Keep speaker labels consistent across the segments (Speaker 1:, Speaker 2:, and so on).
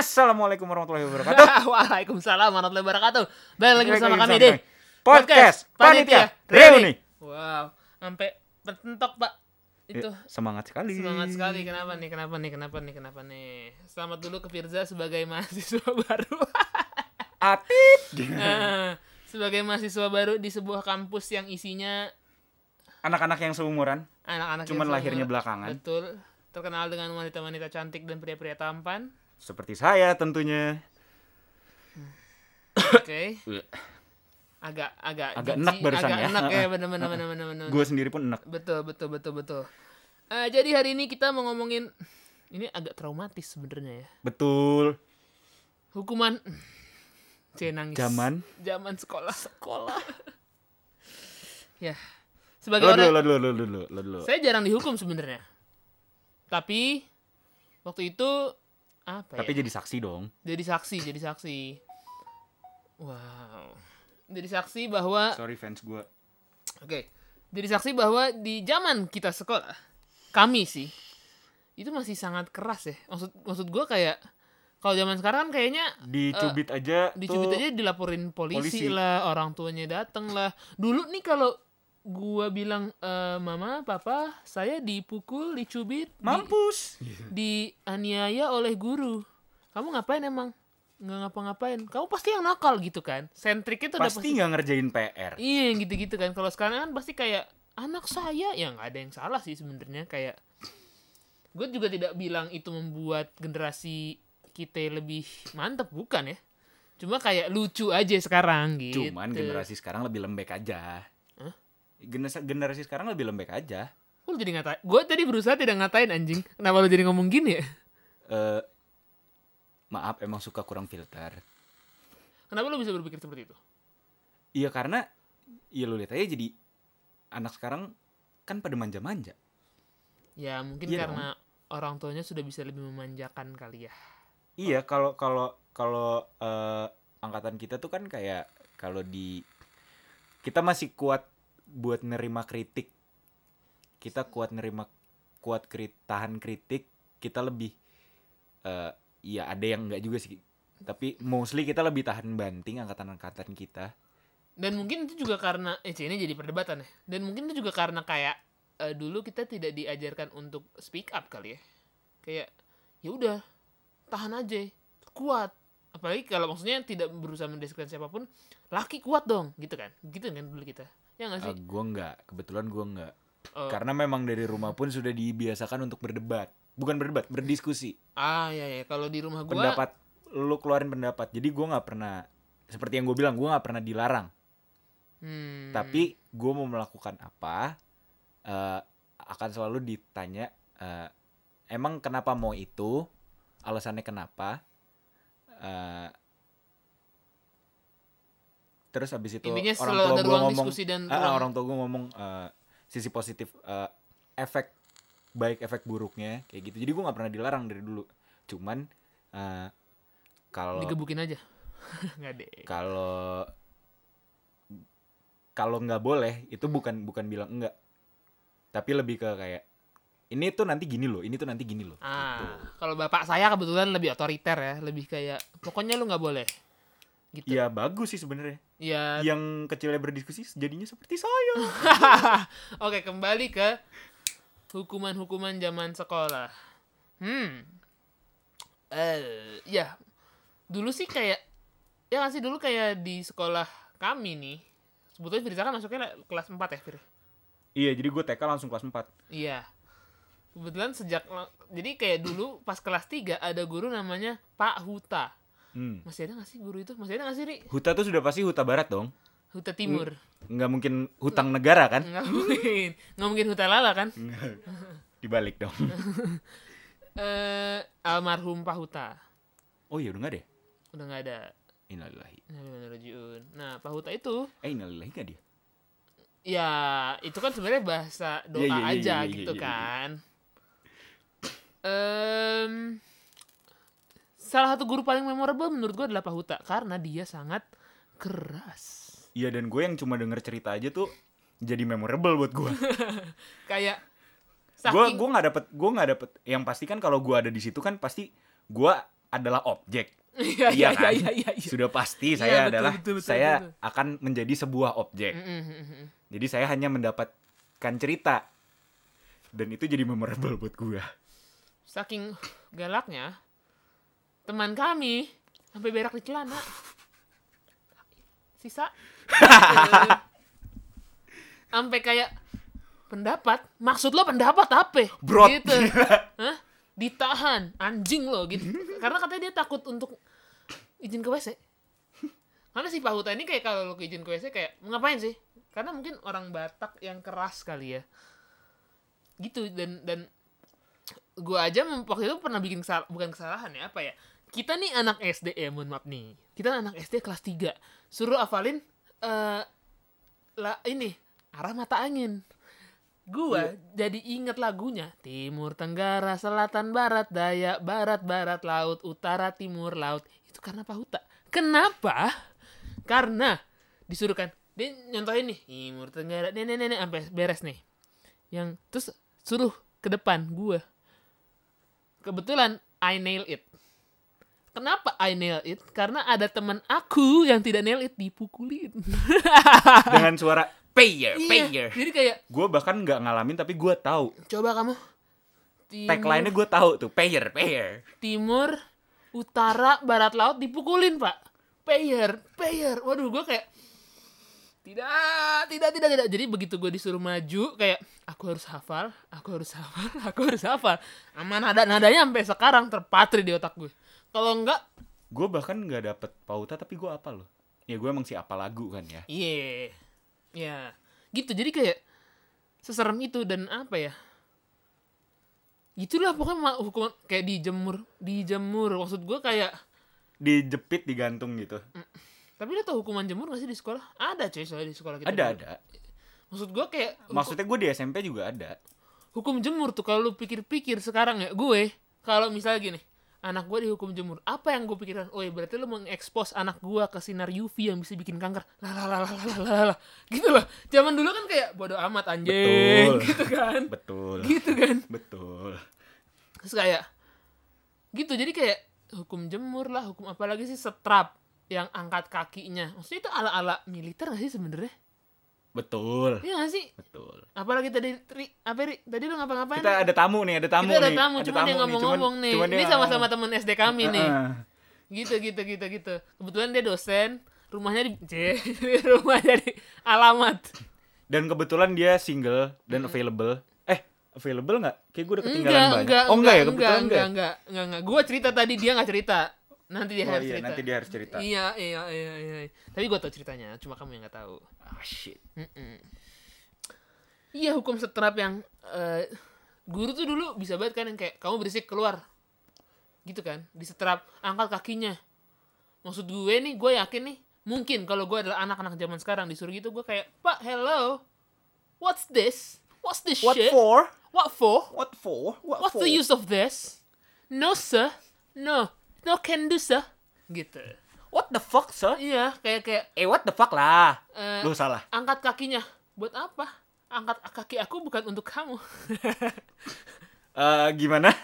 Speaker 1: Assalamualaikum warahmatullahi wabarakatuh.
Speaker 2: Waalaikumsalam warahmatullahi wabarakatuh. Balik lagi bersama kami di
Speaker 1: Podcast Panitia Reuni.
Speaker 2: Wow, sampai pentok Pak. Itu
Speaker 1: Ya, semangat sekali.
Speaker 2: semangat sekali. Kenapa nih? Kenapa nih? Kenapa nih? Kenapa nih? Selamat dulu ke Firza sebagai mahasiswa baru.
Speaker 1: Atit.
Speaker 2: Eh, sebagai mahasiswa baru di sebuah kampus yang isinya
Speaker 1: Anak-anak yang seumuran,
Speaker 2: anak-anak yang
Speaker 1: cuman lahirnya belakangan.
Speaker 2: Betul. Terkenal dengan wanita-wanita cantik dan pria-pria tampan.
Speaker 1: Seperti saya tentunya.
Speaker 2: Oke. agak agak
Speaker 1: Agak
Speaker 2: jijik,
Speaker 1: enak barusan
Speaker 2: agak
Speaker 1: ya.
Speaker 2: enak ya bener bener bener bener bener.
Speaker 1: Gue sendiri pun enak.
Speaker 2: betul betul betul betul Eh, jadi hari ini kita mau ngomongin ini agak traumatis sebenarnya ya
Speaker 1: Betul.
Speaker 2: hukuman C nangis
Speaker 1: Zaman.
Speaker 2: zaman sekolah sekolah ya sebagai
Speaker 1: Lo
Speaker 2: orang
Speaker 1: dulu, lo dulu, lo dulu, lo dulu.
Speaker 2: saya jarang dihukum sebenarnya tapi waktu itu apa
Speaker 1: Tapi
Speaker 2: ya
Speaker 1: jadi saksi dong.
Speaker 2: jadi saksi jadi saksi wow jadi saksi bahwa
Speaker 1: Sorry fans gue.
Speaker 2: Oke. Jadi saksi bahwa di zaman kita sekolah, kami sih itu masih sangat keras ya. Maksud maksud gue kayak kalau zaman sekarang kan kayaknya
Speaker 1: Dicubit aja.
Speaker 2: dicubit
Speaker 1: tuh.
Speaker 2: aja dilaporin polisi,
Speaker 1: polisi.
Speaker 2: lah, orang tuanya dateng lah. Dulu nih kalau gua bilang "Eh, mama, papa, saya dipukul, dicubit, di-
Speaker 1: Mampus.
Speaker 2: dianiaya oleh guru. Kamu ngapain emang? Nggak ngapa-ngapain. Kamu pasti yang nakal gitu kan. Sentriknya tuh udah
Speaker 1: Pasti nggak ngerjain PR.
Speaker 2: Iya yang gitu-gitu kan. Kalau sekarang kan pasti kayak anak saya ya nggak ada yang salah sih sebenarnya kayak gue juga tidak bilang itu membuat generasi kita lebih mantep bukan ya. Cuma kayak lucu aja sekarang gitu.
Speaker 1: Cuman generasi sekarang lebih lembek aja.
Speaker 2: Hah?
Speaker 1: Generasi, generasi sekarang lebih lembek aja.
Speaker 2: Lu jadi ngatain? Gue tadi berusaha tidak ngatain anjing. Kenapa lu jadi ngomong gini ya?
Speaker 1: Eh maaf emang suka kurang filter.
Speaker 2: Kenapa lu bisa berpikir seperti itu?
Speaker 1: Iya karena ya lu lihat aja jadi anak sekarang kan pada manja-manja.
Speaker 2: Ya mungkin
Speaker 1: Iya
Speaker 2: karena orang tuanya sudah bisa lebih memanjakan kali ya.
Speaker 1: Iya kalau kalau kalau eh, angkatan kita tuh kan kayak kalau di kita masih kuat buat nerima kritik. Kita kuat nerima kuat krit, tahan kritik. Kita lebih eh iya ada yang enggak juga sih. Tapi mostly kita lebih tahan banting angkatan-angkatan kita.
Speaker 2: Dan mungkin itu juga karena eh ini jadi perdebatan ya. Dan mungkin itu juga karena kayak eh, dulu kita tidak diajarkan untuk speak up kali ya. Kayak ya udah tahan aja, kuat. Apalagi kalau maksudnya tidak berusaha mendeskripsikan siapa pun, laki kuat dong, gitu kan. Gitu kan dulu kita. Ya nggak sih?
Speaker 1: Eh, gua enggak, kebetulan gua enggak.
Speaker 2: Oh.
Speaker 1: Karena memang dari rumah pun sudah dibiasakan untuk berdebat. Bukan berdebat, berdiskusi.
Speaker 2: Ah ya ya, kalau di rumah gua
Speaker 1: pendapat lu keluarin pendapat jadi gua nggak pernah seperti yang gue bilang gua nggak pernah dilarang
Speaker 2: hmm,
Speaker 1: tapi gue mau melakukan apa eh, akan selalu ditanya eh, emang kenapa mau itu alasannya kenapa Eh, terus habis itu
Speaker 2: intinya
Speaker 1: orang tua gue ngomong
Speaker 2: diskusi dan
Speaker 1: Ah,
Speaker 2: ruang
Speaker 1: orang tua gue ngomong eh, sisi positif eh, efek baik efek buruknya kayak gitu jadi gue nggak pernah dilarang dari dulu cuman eh, kalau
Speaker 2: digebukin aja. Nggak deh.
Speaker 1: kalau kalau nggak boleh itu bukan bukan bilang enggak tapi lebih ke kayak ini tuh nanti gini loh ini tuh nanti gini loh gitu.
Speaker 2: Ah, kalau bapak saya kebetulan lebih otoriter ya, lebih kayak pokoknya lu nggak boleh. Gitu.
Speaker 1: ya bagus sih sebenarnya
Speaker 2: Ya.
Speaker 1: yang kecilnya berdiskusi jadinya seperti saya
Speaker 2: Oke, kembali ke hukuman-hukuman zaman sekolah. Hmm. Eh, ya. Dulu sih kayak ya nggak sih dulu kayak di sekolah kami nih. Sebetulnya Firza kan masuknya kelas 4 ya, Fir?
Speaker 1: iya jadi gue TK langsung kelas 4
Speaker 2: Iya. Kebetulan sejak jadi kayak dulu pas kelas 3 ada guru namanya Pak Huta.
Speaker 1: Hmm.
Speaker 2: Masih ada gak sih guru itu? Masih ada gak sih, Ri?
Speaker 1: Huta tuh sudah pasti Huta Barat dong
Speaker 2: Huta Timur.
Speaker 1: nggak mungkin hutang negara kan
Speaker 2: Nggak mungkin. Nggak mungkin Huta Lala kan?
Speaker 1: dibalik dong
Speaker 2: Eh, almarhum Pak Huta.
Speaker 1: oh iya udah nggak deh
Speaker 2: Udah nggak ada.
Speaker 1: innalillahi
Speaker 2: Innalillahi Nah, Pak Huta itu
Speaker 1: eh innalillahi nggak dia
Speaker 2: ya itu kan sebenarnya bahasa doa
Speaker 1: Iya, iya,
Speaker 2: aja
Speaker 1: iya, iya,
Speaker 2: gitu kan. Salah satu guru paling memorable menurut gue adalah Pak Huta karena dia sangat keras.
Speaker 1: iya dan gue yang cuma denger cerita aja tuh jadi memorable buat gue
Speaker 2: Kayak
Speaker 1: gue gue nggak dapet gue nggak dapet yang pasti kan kalau gue ada di situ kan pasti gue adalah objek.
Speaker 2: Iya
Speaker 1: Iya
Speaker 2: iya
Speaker 1: kan?
Speaker 2: iya iya. iya.
Speaker 1: Sudah pasti
Speaker 2: Iya,
Speaker 1: saya
Speaker 2: betul,
Speaker 1: adalah
Speaker 2: betul, betul,
Speaker 1: saya
Speaker 2: betul.
Speaker 1: akan menjadi sebuah objek.
Speaker 2: Mm, mm, mm, mm.
Speaker 1: Jadi saya hanya mendapatkan cerita. Dan itu jadi memorable buat gua.
Speaker 2: Saking galaknya, teman kami sampai berak di celana. Sisa. sampai kayak pendapat. Maksud lo pendapat apa?
Speaker 1: Brot.
Speaker 2: Gitu. Hah? Ditahan, anjing lo gitu. Karena katanya dia takut untuk izin ke WC. Karena si Pak Huta ini kayak kalau lo ke izin ke WC kayak ngapain sih? Karena mungkin orang Batak yang keras kali ya. Gitu dan dan gua aja waktu itu pernah bikin kesal bukan kesalahan ya apa ya kita nih anak SD ya mohon maaf nih. Kita anak SD kelas 3 suruh hafalin eh lah ini arah mata angin. Gua jadi inget lagunya. Timur tenggara selatan barat daya barat barat laut utara timur laut. Itu karena Pak Huta kenapa? Karena disuruh kan dia nyontohin nih timur tenggara nenek nenek sampai beres nih. Yang terus suruh ke depan gua. Kebetulan I nail it kenapa I nail it? Karena ada teman aku yang tidak nail it dipukulin.
Speaker 1: Dengan suara payer,
Speaker 2: Iya,
Speaker 1: payer.
Speaker 2: jadi kayak
Speaker 1: Gue bahkan nggak ngalamin tapi gue tahu.
Speaker 2: coba kamu. Timur,
Speaker 1: Tagline-nya gue tahu tuh, payer, payer.
Speaker 2: timur utara barat laut dipukulin pak. Payer payer. Waduh gue kayak tidak tidak tidak tidak. Jadi begitu gue disuruh maju kayak aku harus hafal aku harus hafal aku harus hafal. Aman nada nadanya sampai sekarang terpatri di otak gue kalau enggak
Speaker 1: Gue bahkan nggak dapet pauta tapi gue apa loh. Ya gue emang si apa lagu kan ya.
Speaker 2: iya ya gitu jadi kayak seserem itu dan apa ya gitulah pokoknya ma- hukuman kayak dijemur dijemur maksud gue kayak
Speaker 1: Dijepit, digantung gitu.
Speaker 2: Tapi lo tau hukuman jemur gak sih di sekolah? Ada cuy soalnya di sekolah kita.
Speaker 1: Ada,
Speaker 2: dulu.
Speaker 1: ada.
Speaker 2: Maksud gue kayak
Speaker 1: Maksudnya gue di SMP juga ada.
Speaker 2: hukum jemur tuh kalau lu pikir-pikir sekarang ya gue kalau misalnya gini anak gue dihukum jemur. Apa yang gue pikirkan? Oh ya berarti lu mengekspos anak gue ke sinar UV yang bisa bikin kanker. Lah lah lah lah lah lah gitu loh. Zaman dulu kan kayak bodo amat anjing.
Speaker 1: Betul.
Speaker 2: gitu kan.
Speaker 1: Betul.
Speaker 2: gitu kan.
Speaker 1: Betul.
Speaker 2: terus kayak gitu. Jadi kayak hukum jemur lah hukum apa lagi sih? Setrap yang angkat kakinya. Maksudnya itu ala ala militer gak sih sebenarnya
Speaker 1: Betul.
Speaker 2: Iya gak sih?
Speaker 1: Betul.
Speaker 2: Apalagi tadi Ri, apa Ri? Tadi lu ngapa-ngapain?
Speaker 1: Kita ada tamu nih, ada tamu
Speaker 2: Kita ada
Speaker 1: nih.
Speaker 2: tamu, cuma dia ngomong-ngomong nih.
Speaker 1: cuman
Speaker 2: Ini
Speaker 1: dia-
Speaker 2: sama-sama temen SD kami nih. Gitu gitu gitu gitu. Kebetulan dia dosen, rumahnya di J, rumahnya di alamat.
Speaker 1: Dan kebetulan dia single dan available. Eh, available nggak? Kayak gue udah ketinggalan
Speaker 2: Enggak,
Speaker 1: banyak.
Speaker 2: enggak,
Speaker 1: oh enggak, ya,
Speaker 2: enggak,
Speaker 1: kebetulan
Speaker 2: enggak,
Speaker 1: enggak.
Speaker 2: enggak, enggak, enggak. Gua cerita tadi dia nggak cerita. Nanti dia
Speaker 1: Oh
Speaker 2: harus
Speaker 1: iya,
Speaker 2: cerita.
Speaker 1: nanti dia harus cerita.
Speaker 2: Iya, iya, iya, iya. Tapi gua tau ceritanya, cuma kamu yang nggak tahu.
Speaker 1: Ah, shit.
Speaker 2: Mm-mm. Iya hukum setrap yang eh, guru tuh dulu bisa banget kan yang kayak kamu berisik keluar gitu kan disetrap angkat kakinya maksud gue nih gue yakin nih mungkin kalau gue adalah anak-anak zaman sekarang disuruh gitu gue kayak pak hello what's this what's this
Speaker 1: What
Speaker 2: shit
Speaker 1: for?
Speaker 2: what for
Speaker 1: What for? What
Speaker 2: what's
Speaker 1: for?
Speaker 2: the use of this no sir no no can do sir. Gitu.
Speaker 1: What the fuck, sir?
Speaker 2: iya kayak kayak
Speaker 1: Eh, what the fuck lah?
Speaker 2: eh,
Speaker 1: Lu salah.
Speaker 2: angkat kakinya. Buat apa? Angkat kaki aku bukan untuk kamu.
Speaker 1: Eh, gimana?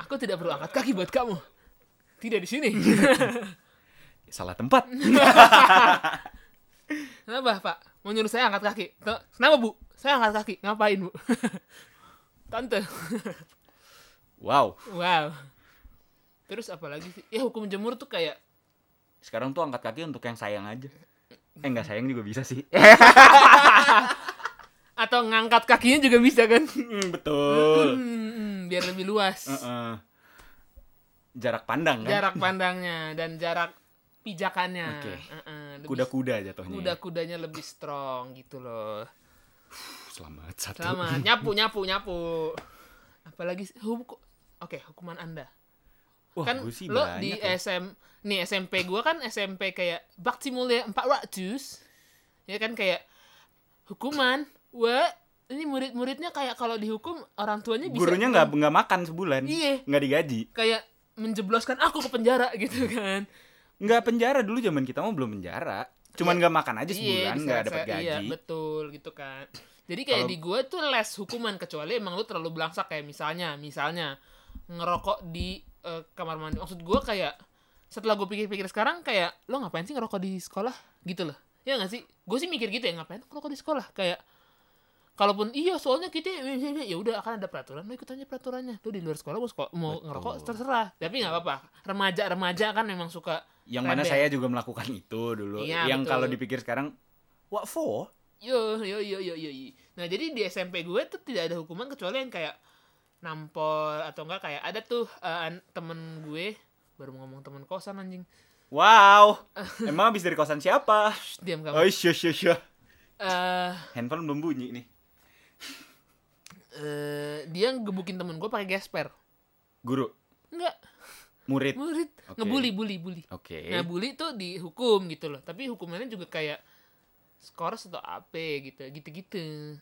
Speaker 2: aku tidak perlu angkat kaki buat kamu. Tidak di sini.
Speaker 1: Salah tempat.
Speaker 2: kenapa pak? Mau nyuruh saya angkat kaki? Ke- kenapa bu? Saya angkat kaki. Ngapain bu? Tante
Speaker 1: Wow.
Speaker 2: wow terus apa lagi sih ya hukum jemur tuh kayak
Speaker 1: Sekarang tuh angkat kaki untuk yang sayang aja. Eh, enggak sayang juga bisa sih.
Speaker 2: atau ngangkat kakinya juga bisa kan
Speaker 1: Hmm, Betul.
Speaker 2: Hmm, biar lebih luas
Speaker 1: Heeh. Jarak pandang kan?
Speaker 2: jarak pandangnya dan jarak pijakannya
Speaker 1: Oke.
Speaker 2: Heeh, lebih-
Speaker 1: Kuda-kuda jatuhnya.
Speaker 2: kuda-kudanya lebih strong gitu loh
Speaker 1: Selamat satu.
Speaker 2: Selamat nyapu nyapu nyapu apalagi hukum oke hukuman anda
Speaker 1: Wah,
Speaker 2: kan
Speaker 1: gue sih
Speaker 2: lo
Speaker 1: banyak
Speaker 2: di
Speaker 1: ya.
Speaker 2: SM nih SMP gua kan SMP kayak Bakti Mulia 400 ya kan kayak hukuman wah ini murid-muridnya kayak kalau dihukum orang tuanya bisa
Speaker 1: Gurunya nggak nggak makan sebulan.
Speaker 2: Iya.
Speaker 1: Nggak digaji.
Speaker 2: kayak menjebloskan aku ke penjara gitu kan
Speaker 1: Nggak penjara dulu zaman kita mah belum penjara. Cuman nggak makan aja
Speaker 2: Iya,
Speaker 1: sebulan, nggak dapat
Speaker 2: bisa-
Speaker 1: gaji.
Speaker 2: iya betul gitu kan Jadi kayak
Speaker 1: Kalau-
Speaker 2: di gue tuh less hukuman kecuali emang lu terlalu belangsak kayak misalnya, misalnya ngerokok di eh, kamar mandi. Maksud gue kayak setelah gue pikir-pikir sekarang kayak lo ngapain sih ngerokok di sekolah gitu loh. Ya gak sih? Gue sih mikir gitu ya ngapain ngerokok di sekolah kayak kalaupun iya soalnya kita ya udah akan ada peraturan lo ikut aja peraturannya tuh di luar sekolah mau sekolah, mau
Speaker 1: Betul.
Speaker 2: ngerokok terserah tapi nggak apa-apa remaja remaja kan memang suka
Speaker 1: Yang mana saya juga melakukan itu dulu.
Speaker 2: Iya,
Speaker 1: yang
Speaker 2: betul.
Speaker 1: kalau dipikir sekarang, what for?
Speaker 2: Yo yo yo yo yo. yo. Nah jadi di SMP gue tuh tidak ada hukuman kecuali yang kayak nampol atau enggak kayak ada tuh an- temen gue baru ngomong temen kosan anjing.
Speaker 1: Wow, emang habis dari kosan siapa?
Speaker 2: Shh, diam kamu.
Speaker 1: Oh iya iya iya.
Speaker 2: Eh
Speaker 1: Handphone belum bunyi nih.
Speaker 2: eh, dia ngebukin temen gue pakai gesper.
Speaker 1: Guru,
Speaker 2: Enggak,
Speaker 1: murid.
Speaker 2: murid
Speaker 1: Oke.
Speaker 2: ngebully bully bully.
Speaker 1: Oke.
Speaker 2: Nah bully tuh dihukum gitu loh. Tapi hukumannya juga kayak skors atau AP gitu gitu-gitu.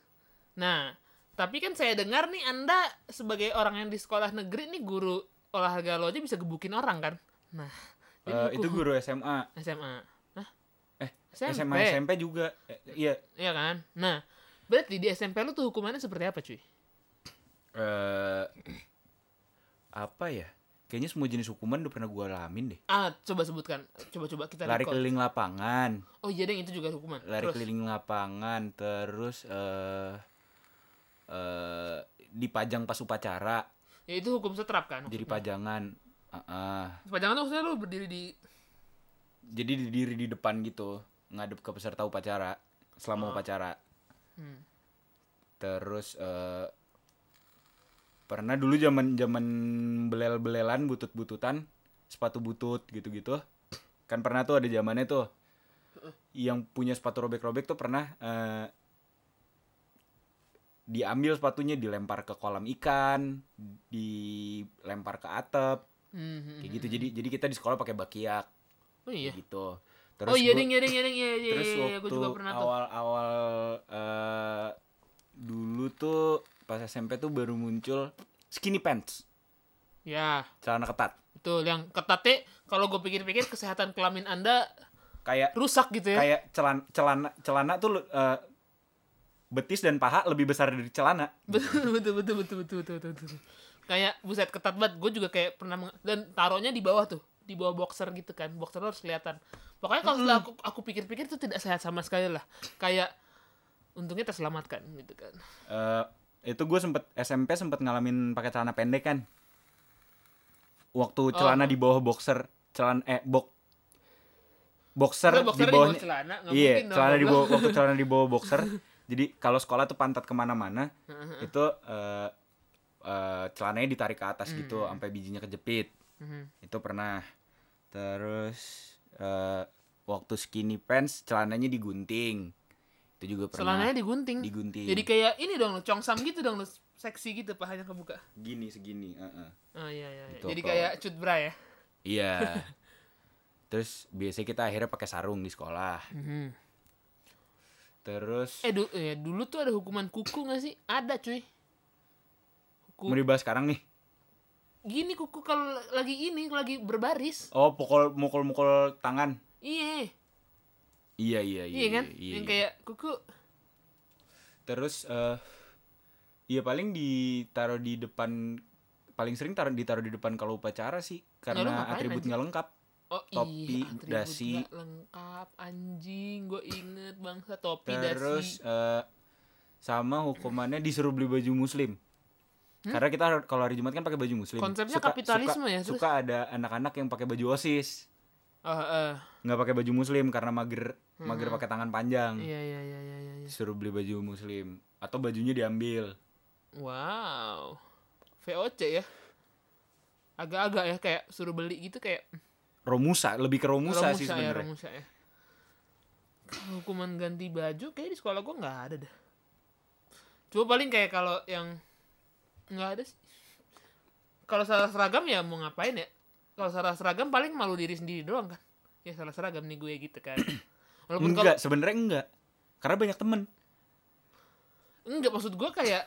Speaker 2: Nah tapi kan saya dengar nih anda sebagai orang yang di sekolah negeri nih guru olahraga lo aja bisa gebukin orang kan? Nah
Speaker 1: Eh,
Speaker 2: jadi
Speaker 1: itu guru SMA.
Speaker 2: SMA. Hah?
Speaker 1: Eh,
Speaker 2: SMP.
Speaker 1: SMA SMP juga. Eh, iya.
Speaker 2: Iya kan? Nah berarti di SMP lu tuh hukumannya seperti apa cuy?
Speaker 1: eh apa ya? Kayaknya semua jenis hukuman udah pernah gue alamin deh.
Speaker 2: Ah coba sebutkan. Coba-coba kita
Speaker 1: Lari
Speaker 2: recall.
Speaker 1: keliling lapangan,
Speaker 2: Oh iya deng itu juga hukuman.
Speaker 1: lari
Speaker 2: Terus?
Speaker 1: keliling lapangan, terus eh eh dipajang pas upacara,
Speaker 2: Ya itu hukum setrap kan?
Speaker 1: jadi pajangan. Ah, ah.
Speaker 2: Pajangan tuh maksudnya lu berdiri di
Speaker 1: Jadi diri di depan gitu, ngadep ke peserta upacara selama
Speaker 2: Oh.
Speaker 1: upacara.
Speaker 2: Hmm.
Speaker 1: Terus eh pernah dulu zaman zaman belel-belelan butut-bututan, sepatu butut gitu-gitu. Kan pernah tuh ada zamannya tuh. Yang punya sepatu robek-robek tuh pernah eh diambil sepatunya dilempar ke kolam ikan, dilempar ke atap,
Speaker 2: Hmm, hmm,
Speaker 1: kayak
Speaker 2: hmm,
Speaker 1: gitu. Jadi jadi kita di sekolah pakai bakiak
Speaker 2: Oh iya.
Speaker 1: kayak gitu. Terus
Speaker 2: oh iya
Speaker 1: gua-
Speaker 2: ding, iya ding, iya ding, iya iya
Speaker 1: terus
Speaker 2: iya, iya,
Speaker 1: waktu
Speaker 2: gue juga pernah tuh.
Speaker 1: awal-awal eh, dulu tuh pas SMP tuh baru muncul skinny pants,
Speaker 2: Ya,
Speaker 1: celana ketat.
Speaker 2: betul yang ketatnya kalau gue pikir-pikir kesehatan kelamin Anda
Speaker 1: Kayak
Speaker 2: rusak gitu ya.
Speaker 1: kayak celana celana celana tuh eh, betis dan paha lebih besar dari celana.
Speaker 2: betul, betul, betul, betul, betul, betul, betul, betul. Kayak buset ketat banget. Gue juga kayak pernah meng- dan taruhnya di bawah tuh, di bawah boxer gitu kan. Boxer harus kelihatan. Pokoknya kalau setelah aku aku pikir-pikir itu tidak sehat sama sekali lah. Kayak untungnya terselamatkan gitu kan.
Speaker 1: Eh, itu gue sempet SMP sempet ngalamin pakai celana pendek kan. Waktu celana
Speaker 2: Oh.
Speaker 1: di bawah boxer, celana eh bok boxer
Speaker 2: Nggak, boxer
Speaker 1: di bawahnya
Speaker 2: celana, nggak
Speaker 1: iya celana di bawah waktu celana di bawah boxer jadi kalau sekolah tuh pantat ke mana-mana itu eh eh, celananya ditarik ke atas gitu
Speaker 2: Hmm.
Speaker 1: sampai bijinya kejepit
Speaker 2: Mhm.
Speaker 1: itu pernah terus eh waktu skinny pants celananya digunting itu juga pernah
Speaker 2: Celananya digunting.
Speaker 1: digunting
Speaker 2: Jadi kayak ini dong, congsam gitu dong, seksi gitu pahanya kebuka.
Speaker 1: gini segini heeh.
Speaker 2: Oh iya iya. iya.
Speaker 1: Gitu,
Speaker 2: Jadi
Speaker 1: kalau-
Speaker 2: kayak cut bra ya.
Speaker 1: iya terus biasanya kita akhirnya pakai sarung di sekolah terus
Speaker 2: Eh du ya, dulu tuh ada hukuman kuku gak sih? Ada cuy. Kuku.
Speaker 1: mau dibahas sekarang nih
Speaker 2: Gini kuku kalau lagi ini lagi berbaris.
Speaker 1: oh pukul mukul mukul tangan
Speaker 2: Iya.
Speaker 1: iya iya
Speaker 2: Iya, kan?
Speaker 1: iya,
Speaker 2: Yang
Speaker 1: iya.
Speaker 2: kayak kuku.
Speaker 1: terus eh iya paling ditaruh di depan paling sering taruh ditaruh di depan kalau upacara sih karena atribut nggak lengkap
Speaker 2: Oh
Speaker 1: Topi,
Speaker 2: iya,
Speaker 1: dasi.
Speaker 2: lengkap anjing, gue inget bangsa topi
Speaker 1: terus
Speaker 2: dasi.
Speaker 1: eh sama hukumannya disuruh beli baju muslim karena kita kalau hari Jumat kan pakai baju muslim
Speaker 2: Hmm? Konsepnya kapitalisme
Speaker 1: suka,
Speaker 2: ya, terus?
Speaker 1: suka ada anak-anak yang pakai baju osis
Speaker 2: Oh, eh.
Speaker 1: nggak pakai baju muslim karena mager mager pakai tangan panjang
Speaker 2: Iya iya iya iya iya. iya.
Speaker 1: disuruh beli baju muslim atau bajunya diambil
Speaker 2: Wow. VOC ya. Agak-agak ya kayak suruh beli gitu kayak
Speaker 1: romusa lebih ke romusa, sih
Speaker 2: ya,
Speaker 1: sebenarnya
Speaker 2: Romusa ya. Hukuman ganti baju kayak di sekolah gua nggak ada dah. Cuma paling kayak kalau yang nggak ada sih. Kalau salah seragam ya mau ngapain ya? Kalau salah seragam paling malu diri sendiri doang kan. Ya salah seragam nih gue gitu kan. Walaupun
Speaker 1: enggak sebenarnya enggak karena banyak temen
Speaker 2: enggak maksud gua kayak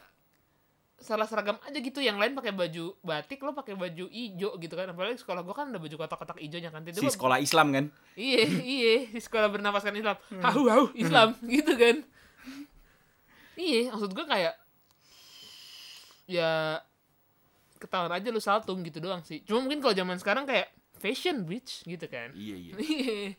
Speaker 2: salah seragam aja gitu yang lain pakai baju batik lo pakai baju ijo gitu kan apalagi sekolah gua kan ada baju kotak-kotak ijonya kan
Speaker 1: si
Speaker 2: tiba
Speaker 1: sekolah Islam kan
Speaker 2: Iya, iya, di sekolah bernafaskan Islam.
Speaker 1: Hmm.
Speaker 2: Hau hau Islam gitu kan. iya maksud gue kayak ya ketahuan aja lu saltung gitu doang sih cuma mungkin kalau zaman sekarang kayak fashion bitch gitu kan
Speaker 1: Iya iya.
Speaker 2: Iya.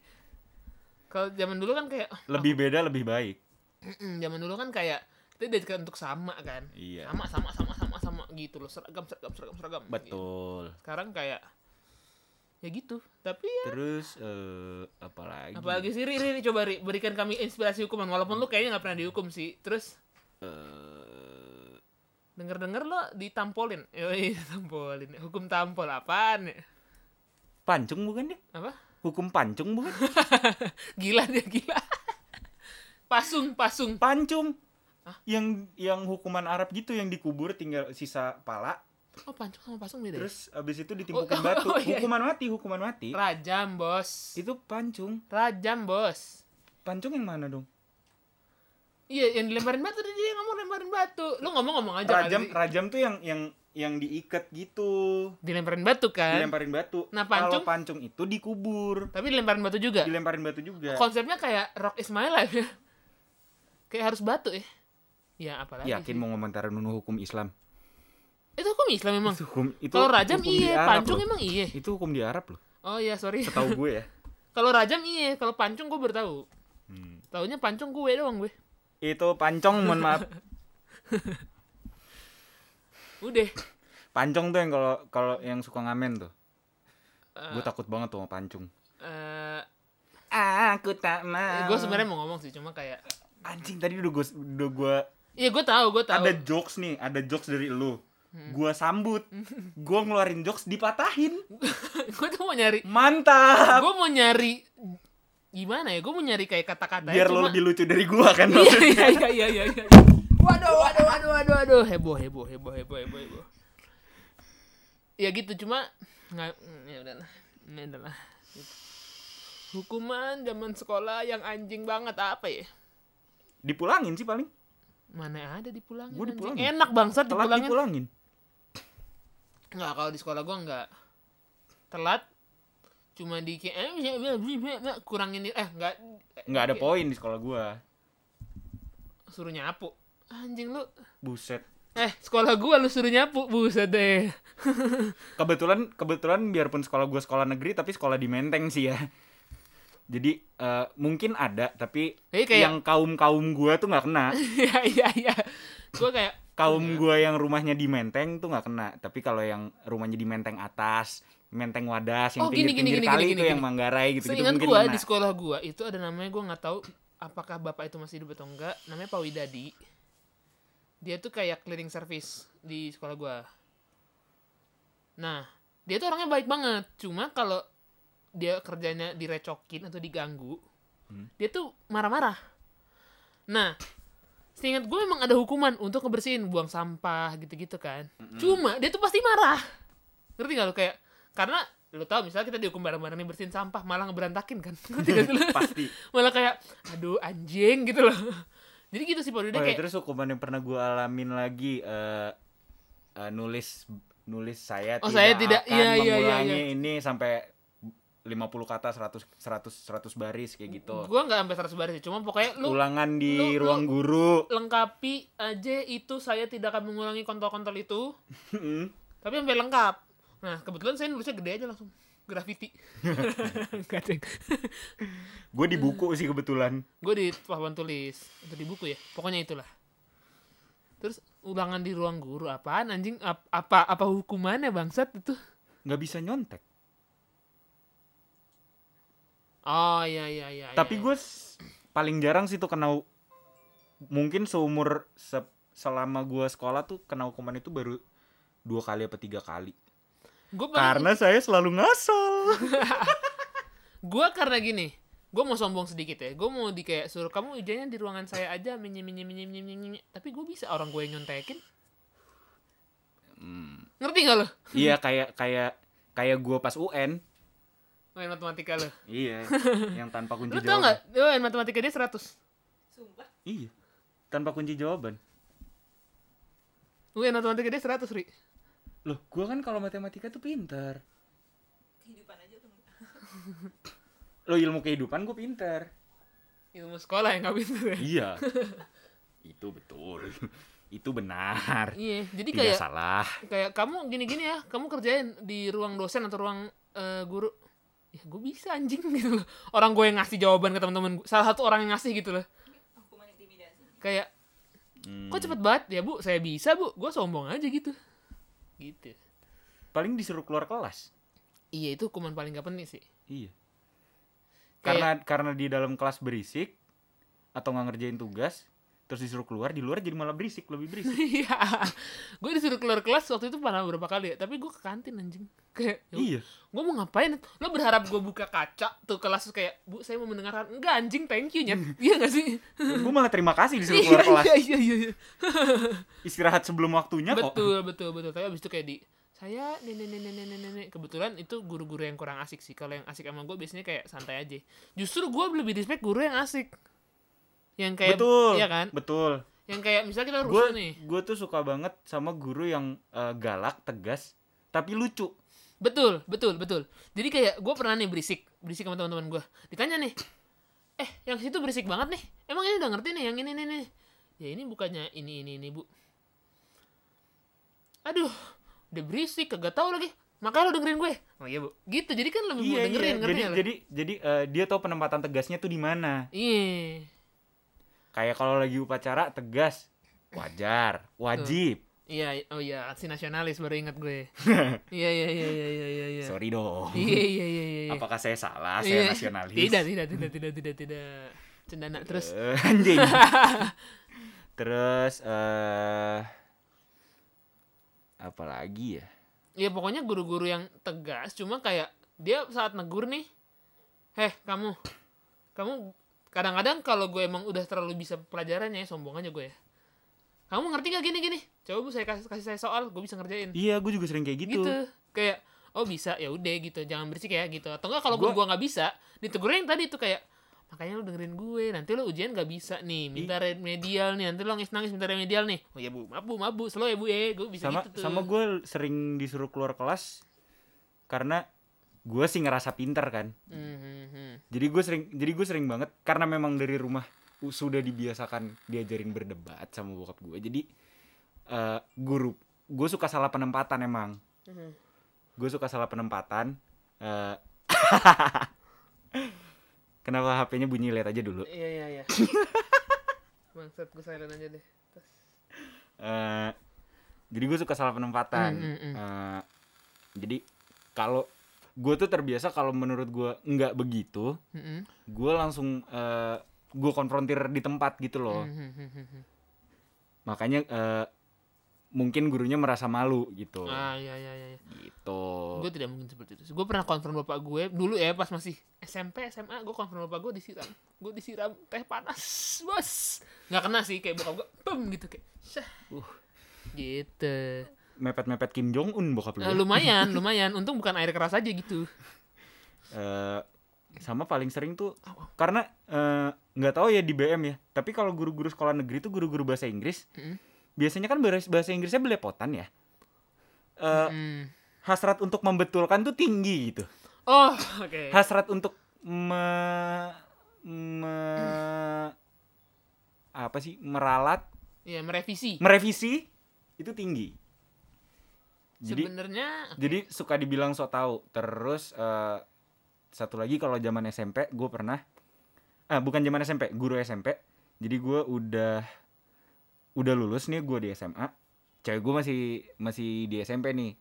Speaker 2: kalau zaman dulu kan kayak
Speaker 1: Lebih beda lebih baik.
Speaker 2: Mm-mm, zaman dulu kan kayak kita diajarkan untuk sama kan
Speaker 1: Iya.
Speaker 2: sama sama sama sama sama gitu loh seragam seragam seragam seragam gitu.
Speaker 1: Betul.
Speaker 2: sekarang kayak ya gitu tapi ya
Speaker 1: Terus eh apa lagi?
Speaker 2: apalagi sih Ri, Ri, Ri, coba Ri, berikan kami inspirasi hukuman walaupun lu kayaknya nggak pernah dihukum sih terus
Speaker 1: Eh,
Speaker 2: denger denger lo ditampolin Yoi, tampolin hukum tampol apaan ya
Speaker 1: pancung bukan ya?
Speaker 2: apa
Speaker 1: Hukum pancung bukan?
Speaker 2: gila dia gila pasung pasung
Speaker 1: Pancung. Yang yang hukuman Arab gitu yang dikubur tinggal sisa pala.
Speaker 2: oh pancung sama pasung beda ya?
Speaker 1: Terus abis itu ditimpukan
Speaker 2: Oh,
Speaker 1: batu.
Speaker 2: oh, iya.
Speaker 1: Hukuman mati, hukuman mati.
Speaker 2: rajam bos
Speaker 1: Itu pancung.
Speaker 2: rajam bos
Speaker 1: Pancung yang mana dong?
Speaker 2: iya yang dilemparin batu dia nggak mau lemparin batu lu ngomong-ngomong aja
Speaker 1: Rajam,
Speaker 2: kali.
Speaker 1: rajam tuh yang yang yang diikat gitu.
Speaker 2: dilemparin batu kan
Speaker 1: Dilemparin batu.
Speaker 2: Nah,
Speaker 1: Kalau
Speaker 2: pancung?
Speaker 1: pancung itu dikubur.
Speaker 2: tapi dilemparin batu juga
Speaker 1: Dilemparin batu juga.
Speaker 2: konsepnya kayak rock is my life ya kayak harus batu ya ya apalagi
Speaker 1: Yakin
Speaker 2: sih.
Speaker 1: mau ngomentarin hukum Islam?
Speaker 2: itu hukum Islam memang
Speaker 1: Itu hukum itu
Speaker 2: kalau rajam
Speaker 1: hukum
Speaker 2: iya pancung
Speaker 1: loh.
Speaker 2: emang iya
Speaker 1: Itu hukum di Arab loh.
Speaker 2: oh iya sorry
Speaker 1: Setahu gue ya.
Speaker 2: kalau rajam iya kalau pancung gue baru tahu
Speaker 1: Hmm.
Speaker 2: taunya pancung gue doang gue
Speaker 1: Itu pancong, mohon maaf.
Speaker 2: udah
Speaker 1: Pancong tuh yang kalau kalau yang suka ngamen tuh.
Speaker 2: Eh,
Speaker 1: Gue takut banget tuh sama pancung.
Speaker 2: eh
Speaker 1: Aku tak mau.
Speaker 2: gue sebenarnya mau ngomong sih cuma kayak
Speaker 1: anjing tadi udah gue udah gue
Speaker 2: iya gue tahu gue tahu
Speaker 1: ada jokes nih, ada jokes dari lu. Gua sambut. Gua ngeluarin jokes dipatahin.
Speaker 2: gue tuh mau nyari
Speaker 1: Mantap.
Speaker 2: gue mau nyari gimana ya gue mau nyari kayak kata-kata
Speaker 1: Biar lo
Speaker 2: cuma
Speaker 1: lebih lucu dari gua kan
Speaker 2: iya iya iya iya iya iya. waduh waduh waduh waduh waduh heboh heboh heboh heboh heboh heboh ya gitu cuma nggak ya udahlah ini adalah hukuman zaman sekolah yang anjing banget apa ya
Speaker 1: Dipulangin sih paling.
Speaker 2: Mana ada dipulangin, anjing.
Speaker 1: dipulangin.
Speaker 2: enak bangsat
Speaker 1: Telat
Speaker 2: dipulangin
Speaker 1: dipulangin.
Speaker 2: nggak kalau di sekolah gua nggak telat cuma di kayak eh, kurangin eh nggak
Speaker 1: Nggak ada poin di sekolah gua.
Speaker 2: suruh nyapu anjing lu
Speaker 1: Buset.
Speaker 2: eh sekolah gua lu suruh nyapu buset deh
Speaker 1: Kebetulan kebetulan biarpun sekolah gua sekolah negeri tapi sekolah di Menteng sih ya. Jadi eh, mungkin ada tapi
Speaker 2: Tapi kayak-
Speaker 1: yang kaum kaum gua tuh nggak kena.
Speaker 2: iya iya iya gua kayak
Speaker 1: Kaum gua yang rumahnya di Menteng tuh nggak kena. Tapi kalau yang rumahnya di Menteng atas, Menteng Wadas, yang
Speaker 2: Oh, gini,
Speaker 1: pinggir-pinggir
Speaker 2: gini,
Speaker 1: kali
Speaker 2: gini,
Speaker 1: itu
Speaker 2: gini,
Speaker 1: yang. Manggarai gitu-gitu
Speaker 2: Seingat
Speaker 1: mungkin
Speaker 2: gua di sekolah gua itu ada namanya gua nggak tahu apakah bapak itu masih hidup atau enggak namanya Pak Widadi dia tuh kayak cleaning service di sekolah gua nah dia tuh orangnya baik banget cuma kalau dia kerjanya direcokin atau diganggu
Speaker 1: Hmm.
Speaker 2: dia tuh marah-marah. Nah seingat gue memang ada hukuman untuk ngebersihin buang sampah gitu-gitu kan. Cuma dia tuh pasti marah. Ngerti gak lu? Kayak karena lu tau misalnya kita dihukum bareng-bareng nih bersihin sampah malah ngeberantakin kan? Ngerti gak?
Speaker 1: Pasti.
Speaker 2: malah kayak aduh anjing gitu loh. Jadi gitu sih Pak Duda
Speaker 1: Oh, ya,
Speaker 2: kayak
Speaker 1: terus hukuman yang pernah gua alamin lagi eh eh, nulis nulis saya
Speaker 2: Oh,
Speaker 1: tidak
Speaker 2: saya tidak-
Speaker 1: akan
Speaker 2: iya, iya,
Speaker 1: mengulangi
Speaker 2: iya.
Speaker 1: ini sampai 50 kata 100 100 100 baris kayak gitu.
Speaker 2: gue nggak sampai 100 baris sih cuma pokoknya lu
Speaker 1: Ulangan di
Speaker 2: lu- lu-
Speaker 1: ruang guru.
Speaker 2: lengkapi aja itu saya tidak akan mengulangi kontol-kontol itu tapi sampai lengkap nah kebetulan saya nulisnya gede aja langsung graffiti Nggak, Ceng.
Speaker 1: Gue di buku sih kebetulan.
Speaker 2: gue di papan tulis atau di buku ya pokoknya itulah terus ulangan di ruang guru apaan anjing Ap- apa apa hukumannya bangsat itu
Speaker 1: nggak bisa nyontek.
Speaker 2: Oh iya iya iya
Speaker 1: Tapi
Speaker 2: iya.
Speaker 1: gue paling jarang sih tuh kena mungkin seumur se- selama gue sekolah tuh kena hukuman itu baru dua kali apa tiga kali.
Speaker 2: Gua paling-
Speaker 1: Karena saya selalu ngasal.
Speaker 2: gue karena gini gue mau sombong sedikit ya gue mau di kayak suruh kamu ijanya di ruangan saya aja minjem minjem minjem minjem minjem." tapi gue bisa orang gue nyontekin
Speaker 1: Hmm.
Speaker 2: ngerti gak lo
Speaker 1: Iya kayak kayak kayak gue pas UN.
Speaker 2: Main matematika lo
Speaker 1: Iya, yang tanpa kunci
Speaker 2: lo tau
Speaker 1: jawaban.
Speaker 2: gak lo main matematika dia 100
Speaker 3: Sumpah.
Speaker 1: Iya. Tanpa kunci jawaban.
Speaker 2: gue matematika dia 100 ri
Speaker 1: Loh, gua kan kalau matematika tuh pintar.
Speaker 3: Kehidupan aja tuh.
Speaker 1: Lo ilmu kehidupan gue pintar.
Speaker 2: ilmu sekolah yang gak pintar ya
Speaker 1: Iya. itu betul itu benar
Speaker 2: iya jadi
Speaker 1: tidak
Speaker 2: kayak
Speaker 1: salah
Speaker 2: kayak kamu gini-gini ya kamu kerjain di ruang dosen atau ruang eh, guru ya gue bisa anjing gitu loh. Orang gue yang ngasih jawaban ke teman-teman gue salah satu orang yang ngasih gitu loh. Kayak
Speaker 1: Hmm,
Speaker 2: kok cepet banget ya bu? Saya bisa bu. Gue sombong aja gitu. Gitu.
Speaker 1: Paling disuruh keluar kelas?
Speaker 2: Iya itu hukuman paling gak penting sih.
Speaker 1: Iya.
Speaker 2: Kayak-
Speaker 1: karena karena di dalam kelas berisik atau nggak ngerjain tugas terus disuruh keluar di luar jadi malah berisik lebih berisik.
Speaker 2: Iya. Gue disuruh keluar kelas waktu itu pernah beberapa kali ya tapi gue ke kantin anjing. Kayak ya
Speaker 1: iya.
Speaker 2: gue mau ngapain? Lo berharap gue buka kaca tuh kelas kayak bu saya mau mendengarkan. Enggak anjing thank you nyet. Iya gak sih?
Speaker 1: Gue malah terima kasih disuruh
Speaker 2: iya
Speaker 1: keluar kelas.
Speaker 2: iya iya iya iya.
Speaker 1: istirahat sebelum waktunya kok.
Speaker 2: Betul betul betul. Tapi abis itu kayak di saya nenek nenek nenek nenek kebetulan itu guru-guru yang kurang asik sih. Kalau yang asik sama gue biasanya kayak santai aja. Justru gue lebih respect guru yang asik yang kayak
Speaker 1: betul
Speaker 2: iya kan?
Speaker 1: betul.
Speaker 2: Yang kayak misalnya kita
Speaker 1: gue
Speaker 2: rusuh nih.
Speaker 1: gue tuh suka banget sama guru yang eh, galak tegas tapi lucu.
Speaker 2: Betul betul betul. Jadi kayak gue pernah nih berisik berisik sama teman-teman gue ditanya nih eh yang situ berisik banget nih. Emang ini udah ngerti nih yang ini nih nih ya ini bukannya ini ini ini bu. Aduh udah berisik kagak tahu lagi. Makanya lo dengerin gue. Oh iya bu. Gitu jadi kan lebih mau
Speaker 1: iya.
Speaker 2: dengerin
Speaker 1: iya jadi jadi jadi eh, dia tahu penempatan tegasnya tuh di mana.
Speaker 2: Iya
Speaker 1: kayak kalau lagi upacara tegas. Wajar. Wajib.
Speaker 2: Iya oh iya aksi nasionalis baru ingat gue. Iya iya iya iya iya iya iya.
Speaker 1: Sorry dong.
Speaker 2: Iya iya iya iya iya.
Speaker 1: apakah saya salah?
Speaker 2: Iya.
Speaker 1: saya nasionalis.
Speaker 2: Tidak tidak tidak tidak tidak tidak. Cendana terus.
Speaker 1: Eh, anjing. Terus eh apa lagi ya?
Speaker 2: Ya pokoknya guru-guru yang tegas cuma kayak dia saat negur nih heh kamu. Kamu kadang-kadang kalau gue emang udah terlalu bisa pelajarannya ya sombong aja gue ya. Kamu ngerti gak gini gini? Coba bu saya kasih kasih saya soal gue bisa ngerjain.
Speaker 1: Iya gue juga sering kayak gitu,
Speaker 2: gitu, kayak oh bisa ya udah gitu jangan berisik ya gitu. Atau enggak kalau
Speaker 1: Gua-
Speaker 2: gue gua nggak bisa ditegurnya yang tadi tuh kayak makanya lu dengerin gue nanti lu ujian gak bisa nih minta remedial nih nanti lu nangis nangis minta remedial nih. Oh ya bu maaf bu maaf bu slow ya bu ya gue bisa
Speaker 1: sama
Speaker 2: gitu tuh.
Speaker 1: sama gue sering disuruh keluar kelas karena gue sih ngerasa pinter kan
Speaker 2: Hmm, hmm, hmm.
Speaker 1: jadi gue sering jadi gue sering banget karena memang dari rumah sudah dibiasakan diajarin berdebat sama bokap gue jadi eh, guru gue suka salah penempatan emang
Speaker 2: Mhm.
Speaker 1: gue suka salah penempatan eh, kenapa HP-nya bunyi lihat aja dulu
Speaker 2: Iya iya iya. Bangsat gue silent aja deh. Terus.
Speaker 1: Eh, jadi gue suka salah penempatan
Speaker 2: Hmm, hmm.
Speaker 1: Eh, jadi kalau gue tuh terbiasa kalau menurut gue nggak begitu
Speaker 2: Mm-mm.
Speaker 1: gue langsung eh, gue konfrontir di tempat gitu loh
Speaker 2: Hmm, hmm, hmm, hmm.
Speaker 1: makanya eh, mungkin gurunya merasa malu gitu
Speaker 2: Ah iya iya iya.
Speaker 1: gitu
Speaker 2: Gue tidak mungkin seperti itu. Gue pernah konfront bapak gue dulu ya pas masih SMP SMA gue konfront bapak gue disiram. Gue disiram teh panas, bos. Nggak kena sih kayak bokap gue, pem gitu kayak. Syah.
Speaker 1: Uh.
Speaker 2: Gitu.
Speaker 1: Mepet-mepet Kim Jong Un bokap lu ya.
Speaker 2: lumayan, lumayan. Untung bukan air keras aja gitu.
Speaker 1: Eh, sama paling sering tuh karena eh, nggak tahu ya di BM ya tapi kalau guru-guru sekolah negeri tuh guru-guru bahasa Inggris
Speaker 2: Mm.
Speaker 1: biasanya kan bahasa Inggrisnya belepotan ya Eh,
Speaker 2: Hmm.
Speaker 1: hasrat untuk membetulkan tuh tinggi gitu
Speaker 2: Oh, oke.
Speaker 1: hasrat untuk me, me- apa sih meralat
Speaker 2: Iya, merevisi.
Speaker 1: merevisi itu tinggi jadi
Speaker 2: Sebenarnya
Speaker 1: jadi suka dibilang so tau. Terus eh, satu lagi kalau zaman SMP gue pernah ah bukan zaman SMP guru SMP jadi gue udah udah lulus nih gue di SMA cewek gue masih masih di SMP nih.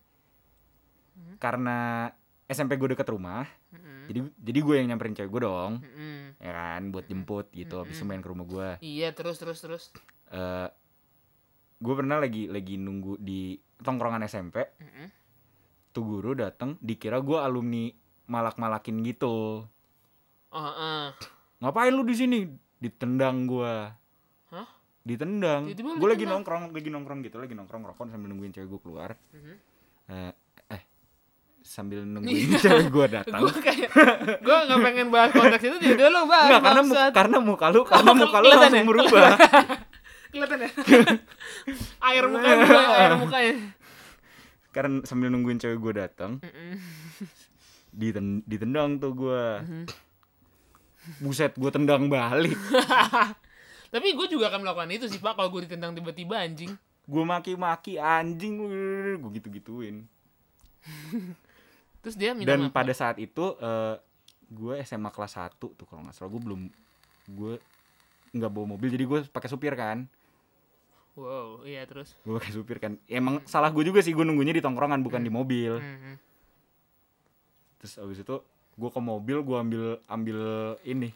Speaker 1: Karena SMP gue deket rumah
Speaker 2: Mm-mm.
Speaker 1: jadi jadi gue yang nyamperin cewek gue dong.
Speaker 2: Mm-mm.
Speaker 1: ya kan buat jemput gitu habis itu main ke rumah gue
Speaker 2: Iya, terus terus terus.
Speaker 1: eh gue pernah lagi lagi nunggu di tongkrongan SMP
Speaker 2: Mm-mm.
Speaker 1: tuh guru dateng dikira gue alumni malak-malakin gitu.
Speaker 2: Oh, heeh.
Speaker 1: ngapain lu di sini? Ditendang gue
Speaker 2: Hah?
Speaker 1: ditendang. Gue lagi nongkrong lagi nongkrong gitu lagi nongkrong rokok sambil nungguin cewek gue keluar.
Speaker 2: Mhm.
Speaker 1: eh, eh sambil nungguin cewek gue datang.
Speaker 2: Gue kayak gue nggak pengen bahas konteks itu jadi lo bahas
Speaker 1: karena karena muka lu karena muka lu langsung berubah
Speaker 2: kelihatan ya air mukanya berubah, air mukanya
Speaker 1: karena sambil nungguin cewek gue datang diten- ditendang tuh gue
Speaker 2: Mhm.
Speaker 1: buset gue tendang balik.
Speaker 2: Tapi gue juga akan melakukan itu sih pak kalau gue ditendang tiba-tiba anjing.
Speaker 1: gue maki-maki anjing. Gue gitu-gituin.
Speaker 2: Terus dia minta
Speaker 1: dan
Speaker 2: maaf.
Speaker 1: pada saat itu eh, gue SMA kelas 1 tuh kalau nggak salah. Gue belum gue nggak bawa mobil jadi gue pakai supir kan
Speaker 2: Wow, iya terus.
Speaker 1: gue pakai supir kan emang salah gue juga sih gue nunggunya di tongkrongan bukan di mobil
Speaker 2: Mhm.
Speaker 1: terus abis itu gue ke mobil gue ambil ambil ini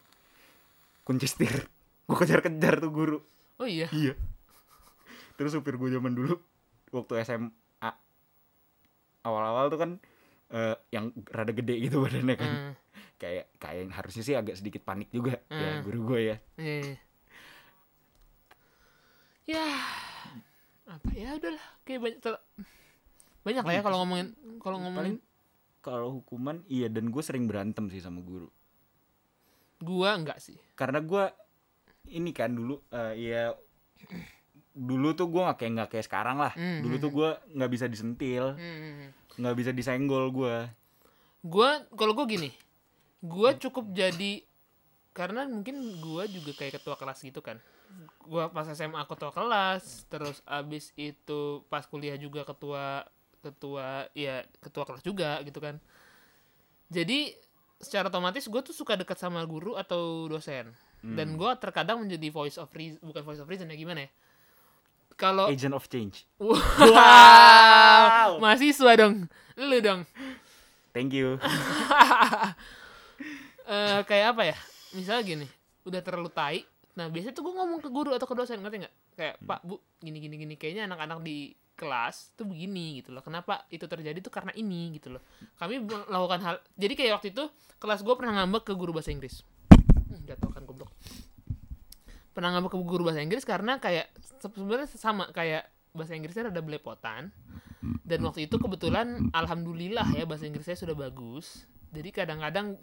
Speaker 1: kunci setir gue kejar-kejar tuh guru
Speaker 2: Oh iya.
Speaker 1: iya terus supir gue zaman dulu waktu SMA awal-awal tuh kan eh, yang rada gede gitu badannya kan
Speaker 2: Hmm.
Speaker 1: kayak kayak harusnya sih agak sedikit panik juga ya
Speaker 2: Hmm.
Speaker 1: guru gue ya
Speaker 2: Iya, iya. Ya, apa ya udahlah. Kayak banyak ter- banyak lah ya kalau ngomongin kalau ngomongin
Speaker 1: kalau hukuman iya dan gue sering berantem sih sama guru
Speaker 2: gua enggak sih.
Speaker 1: karena gue ini kan dulu eh, ya dulu tuh gue nggak kayak nggak kayak sekarang lah
Speaker 2: Hmm,
Speaker 1: dulu
Speaker 2: hmm,
Speaker 1: tuh gue nggak bisa disentil
Speaker 2: Hmm.
Speaker 1: nggak bisa disenggol gue
Speaker 2: Gua kalau gua gini, gua cukup jadi karena mungkin gua juga kayak ketua kelas gitu kan. Gua pas SMA ketua kelas, terus abis itu pas kuliah juga ketua ketua ya ketua kelas juga gitu kan. Jadi secara otomatis gue tuh suka dekat sama guru atau dosen. Dan gue terkadang menjadi voice of reason, bukan voice of reason ya gimana ya? Kalau
Speaker 1: agent of change
Speaker 2: wow, mahasiswa dong, lu dong.
Speaker 1: thank you
Speaker 2: eh kayak apa ya misalnya gini udah terlalu tai nah biasanya tuh gue ngomong ke guru atau ke dosen ngerti nggak? Kayak pak bu gini gini gini kayaknya anak-anak di kelas tuh begini gitu loh. Kenapa itu terjadi tuh karena ini gitu loh. Kami melakukan hal jadi kayak waktu itu kelas gue pernah ngambek ke guru bahasa Inggris. Hmm, jatuh kan goblok. Pernah ngambek ke guru bahasa Inggris karena kayak se- sebenarnya sama kayak bahasa Inggrisnya ada belepotan. Dan waktu itu kebetulan alhamdulillah ya bahasa Inggrisnya sudah bagus. Jadi kadang-kadang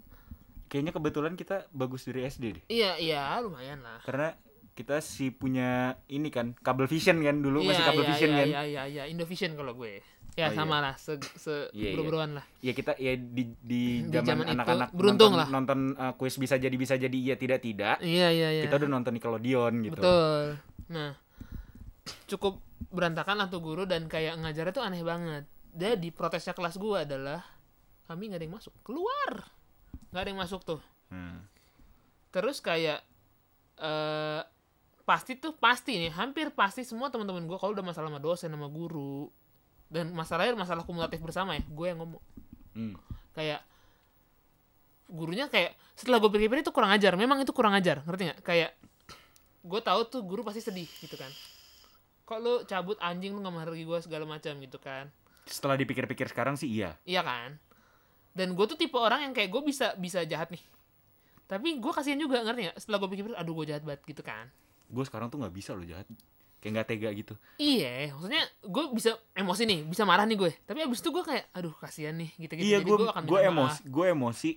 Speaker 1: kayaknya kebetulan kita bagus dari SD deh
Speaker 2: Iya, iya, lumayan lah.
Speaker 1: karena kita sih punya ini kan kabel vision kan dulu masih
Speaker 2: Iya,
Speaker 1: kabel
Speaker 2: iya,
Speaker 1: vision
Speaker 2: iya,
Speaker 1: kan
Speaker 2: Iya, iya, iya, Indovision kalau gue. Ya
Speaker 1: Oh,
Speaker 2: sama lah, se, se
Speaker 1: Iya, iya.
Speaker 2: lah.
Speaker 1: ya kita ya di di
Speaker 2: Di
Speaker 1: zaman anak-anak
Speaker 2: beruntung
Speaker 1: nonton,
Speaker 2: lah.
Speaker 1: nonton uh, kuis bisa jadi bisa jadi iya tidak tidak
Speaker 2: Iya, iya, iya.
Speaker 1: kita udah nonton Nickelodeon gitu
Speaker 2: Betul. Nah, cukup berantakan lah tuh guru dan kayak ngajarnya tuh aneh banget. Jadi protesnya kelas gue adalah kami nggak ada yang masuk, keluar, nggak ada yang masuk tuh.
Speaker 1: Hmm.
Speaker 2: Terus kayak eh pasti tuh pasti nih, hampir pasti semua teman-teman gue kalau udah masalah sama dosen sama guru dan masalahnya masalah kumulatif bersama ya, gue yang ngomong.
Speaker 1: Hmm.
Speaker 2: kayak gurunya kayak setelah gue pikir-pikir itu kurang ajar memang itu kurang ajar ngerti nggak kayak gue tahu tuh guru pasti sedih gitu kan kok lu cabut anjing lu nggak menghargai gue segala macam gitu kan
Speaker 1: setelah dipikir-pikir sekarang sih iya
Speaker 2: iya kan dan gue tuh tipe orang yang kayak gue bisa bisa jahat nih. Tapi gue kasihan juga ngerti nggak? Setelah gue pikir-pikir aduh gue jahat banget gitu kan.
Speaker 1: Gue sekarang tuh nggak bisa loh jahat. Kayak nggak tega gitu.
Speaker 2: Iya maksudnya gue bisa emosi nih bisa marah nih gue. Tapi abis itu gue kayak aduh kasihan nih gitu gitu
Speaker 1: iya
Speaker 2: jadi
Speaker 1: gue
Speaker 2: gue akan
Speaker 1: gue emosi gue emosi.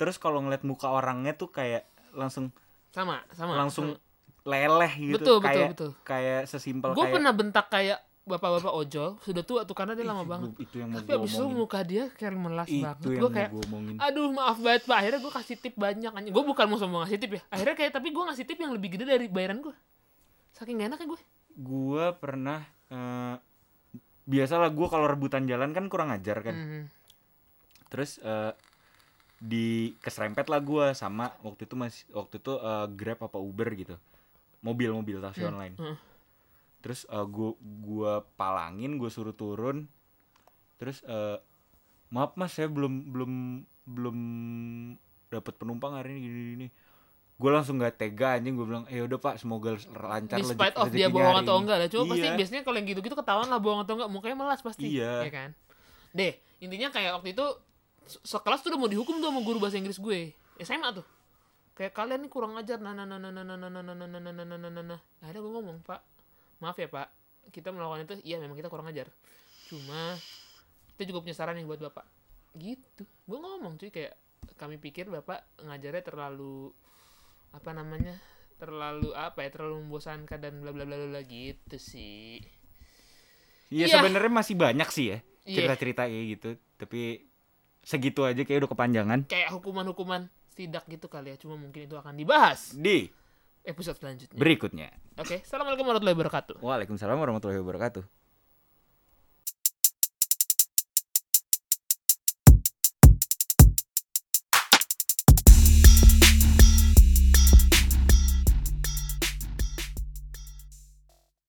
Speaker 1: Terus kalau ngeliat muka orangnya tuh kayak langsung
Speaker 2: sama sama.
Speaker 1: Langsung
Speaker 2: sama.
Speaker 1: leleh gitu
Speaker 2: Betul, betul,
Speaker 1: kayak
Speaker 2: betul.
Speaker 1: kayak sesimpel
Speaker 2: gue
Speaker 1: kayak
Speaker 2: pernah bentak kayak bapak-bapak ojol sudah tua tuh karena dia lama banget.
Speaker 1: gua- itu yang mau
Speaker 2: tapi abis itu muka dia kayak melas
Speaker 1: itu
Speaker 2: banget. gue kayak
Speaker 1: omongin
Speaker 2: aduh maaf banget pak. Akhirnya gue kasih tip banyak anjing. Gue bukan mau sombong ngasih tip ya. Akhirnya kayak tapi gue ngasih tip yang lebih gede dari bayaran gue saking gak enaknya gue
Speaker 1: gue pernah eh, biasalah gue kalau rebutan jalan kan kurang ajar kan.
Speaker 2: Mhm.
Speaker 1: terus eh, di keserempet lah gue sama waktu itu masih waktu itu eh, grab apa uber gitu. Mobil mobil taksi
Speaker 2: Hmm,
Speaker 1: online.
Speaker 2: Hmm.
Speaker 1: Terus eh, gua gua palangin gue suruh turun terus eh, maaf mas saya belum belum belum dapat penumpang hari ini gini gini gue langsung nggak tega anjing gue bilang eh udah pak semoga lancar
Speaker 2: despite
Speaker 1: rezeki-
Speaker 2: of dia bohong atau
Speaker 1: ini."
Speaker 2: enggak lah cuma pasti
Speaker 1: Iya.
Speaker 2: biasanya kalau yang gitu-gitu ketahuan lah bohong atau enggak mukanya melas pasti
Speaker 1: Iya.
Speaker 2: ya kan deh intinya kayak waktu itu se- sekelas tuh udah mau dihukum tuh sama guru bahasa Inggris gue SMA tuh kayak kalian nih kurang ajar nah nah nah nah nah nah nah nah nah nah nah nah nah nah nah nah gue ngomong pak maaf ya pak kita melakukan itu iya memang kita kurang ajar cuma kita juga punya saran nih buat bapak gitu gue ngomong cuy kayak kami pikir bapak ngajarnya terlalu apa namanya terlalu apa ya terlalu membosankan dan bla bla bla bla gitu sih
Speaker 1: Iya
Speaker 2: Iya.
Speaker 1: sebenarnya masih banyak sih ya
Speaker 2: Iya.
Speaker 1: cerita-cerita kayak gitu tapi segitu aja kayak udah kepanjangan
Speaker 2: kayak hukuman-hukuman tidak gitu kali ya cuma mungkin itu akan dibahas
Speaker 1: di
Speaker 2: episode selanjutnya.
Speaker 1: berikutnya.
Speaker 2: Oke, assalamualaikum warahmatullahi wabarakatuh.
Speaker 1: Waalaikumsalam warahmatullahi wabarakatuh.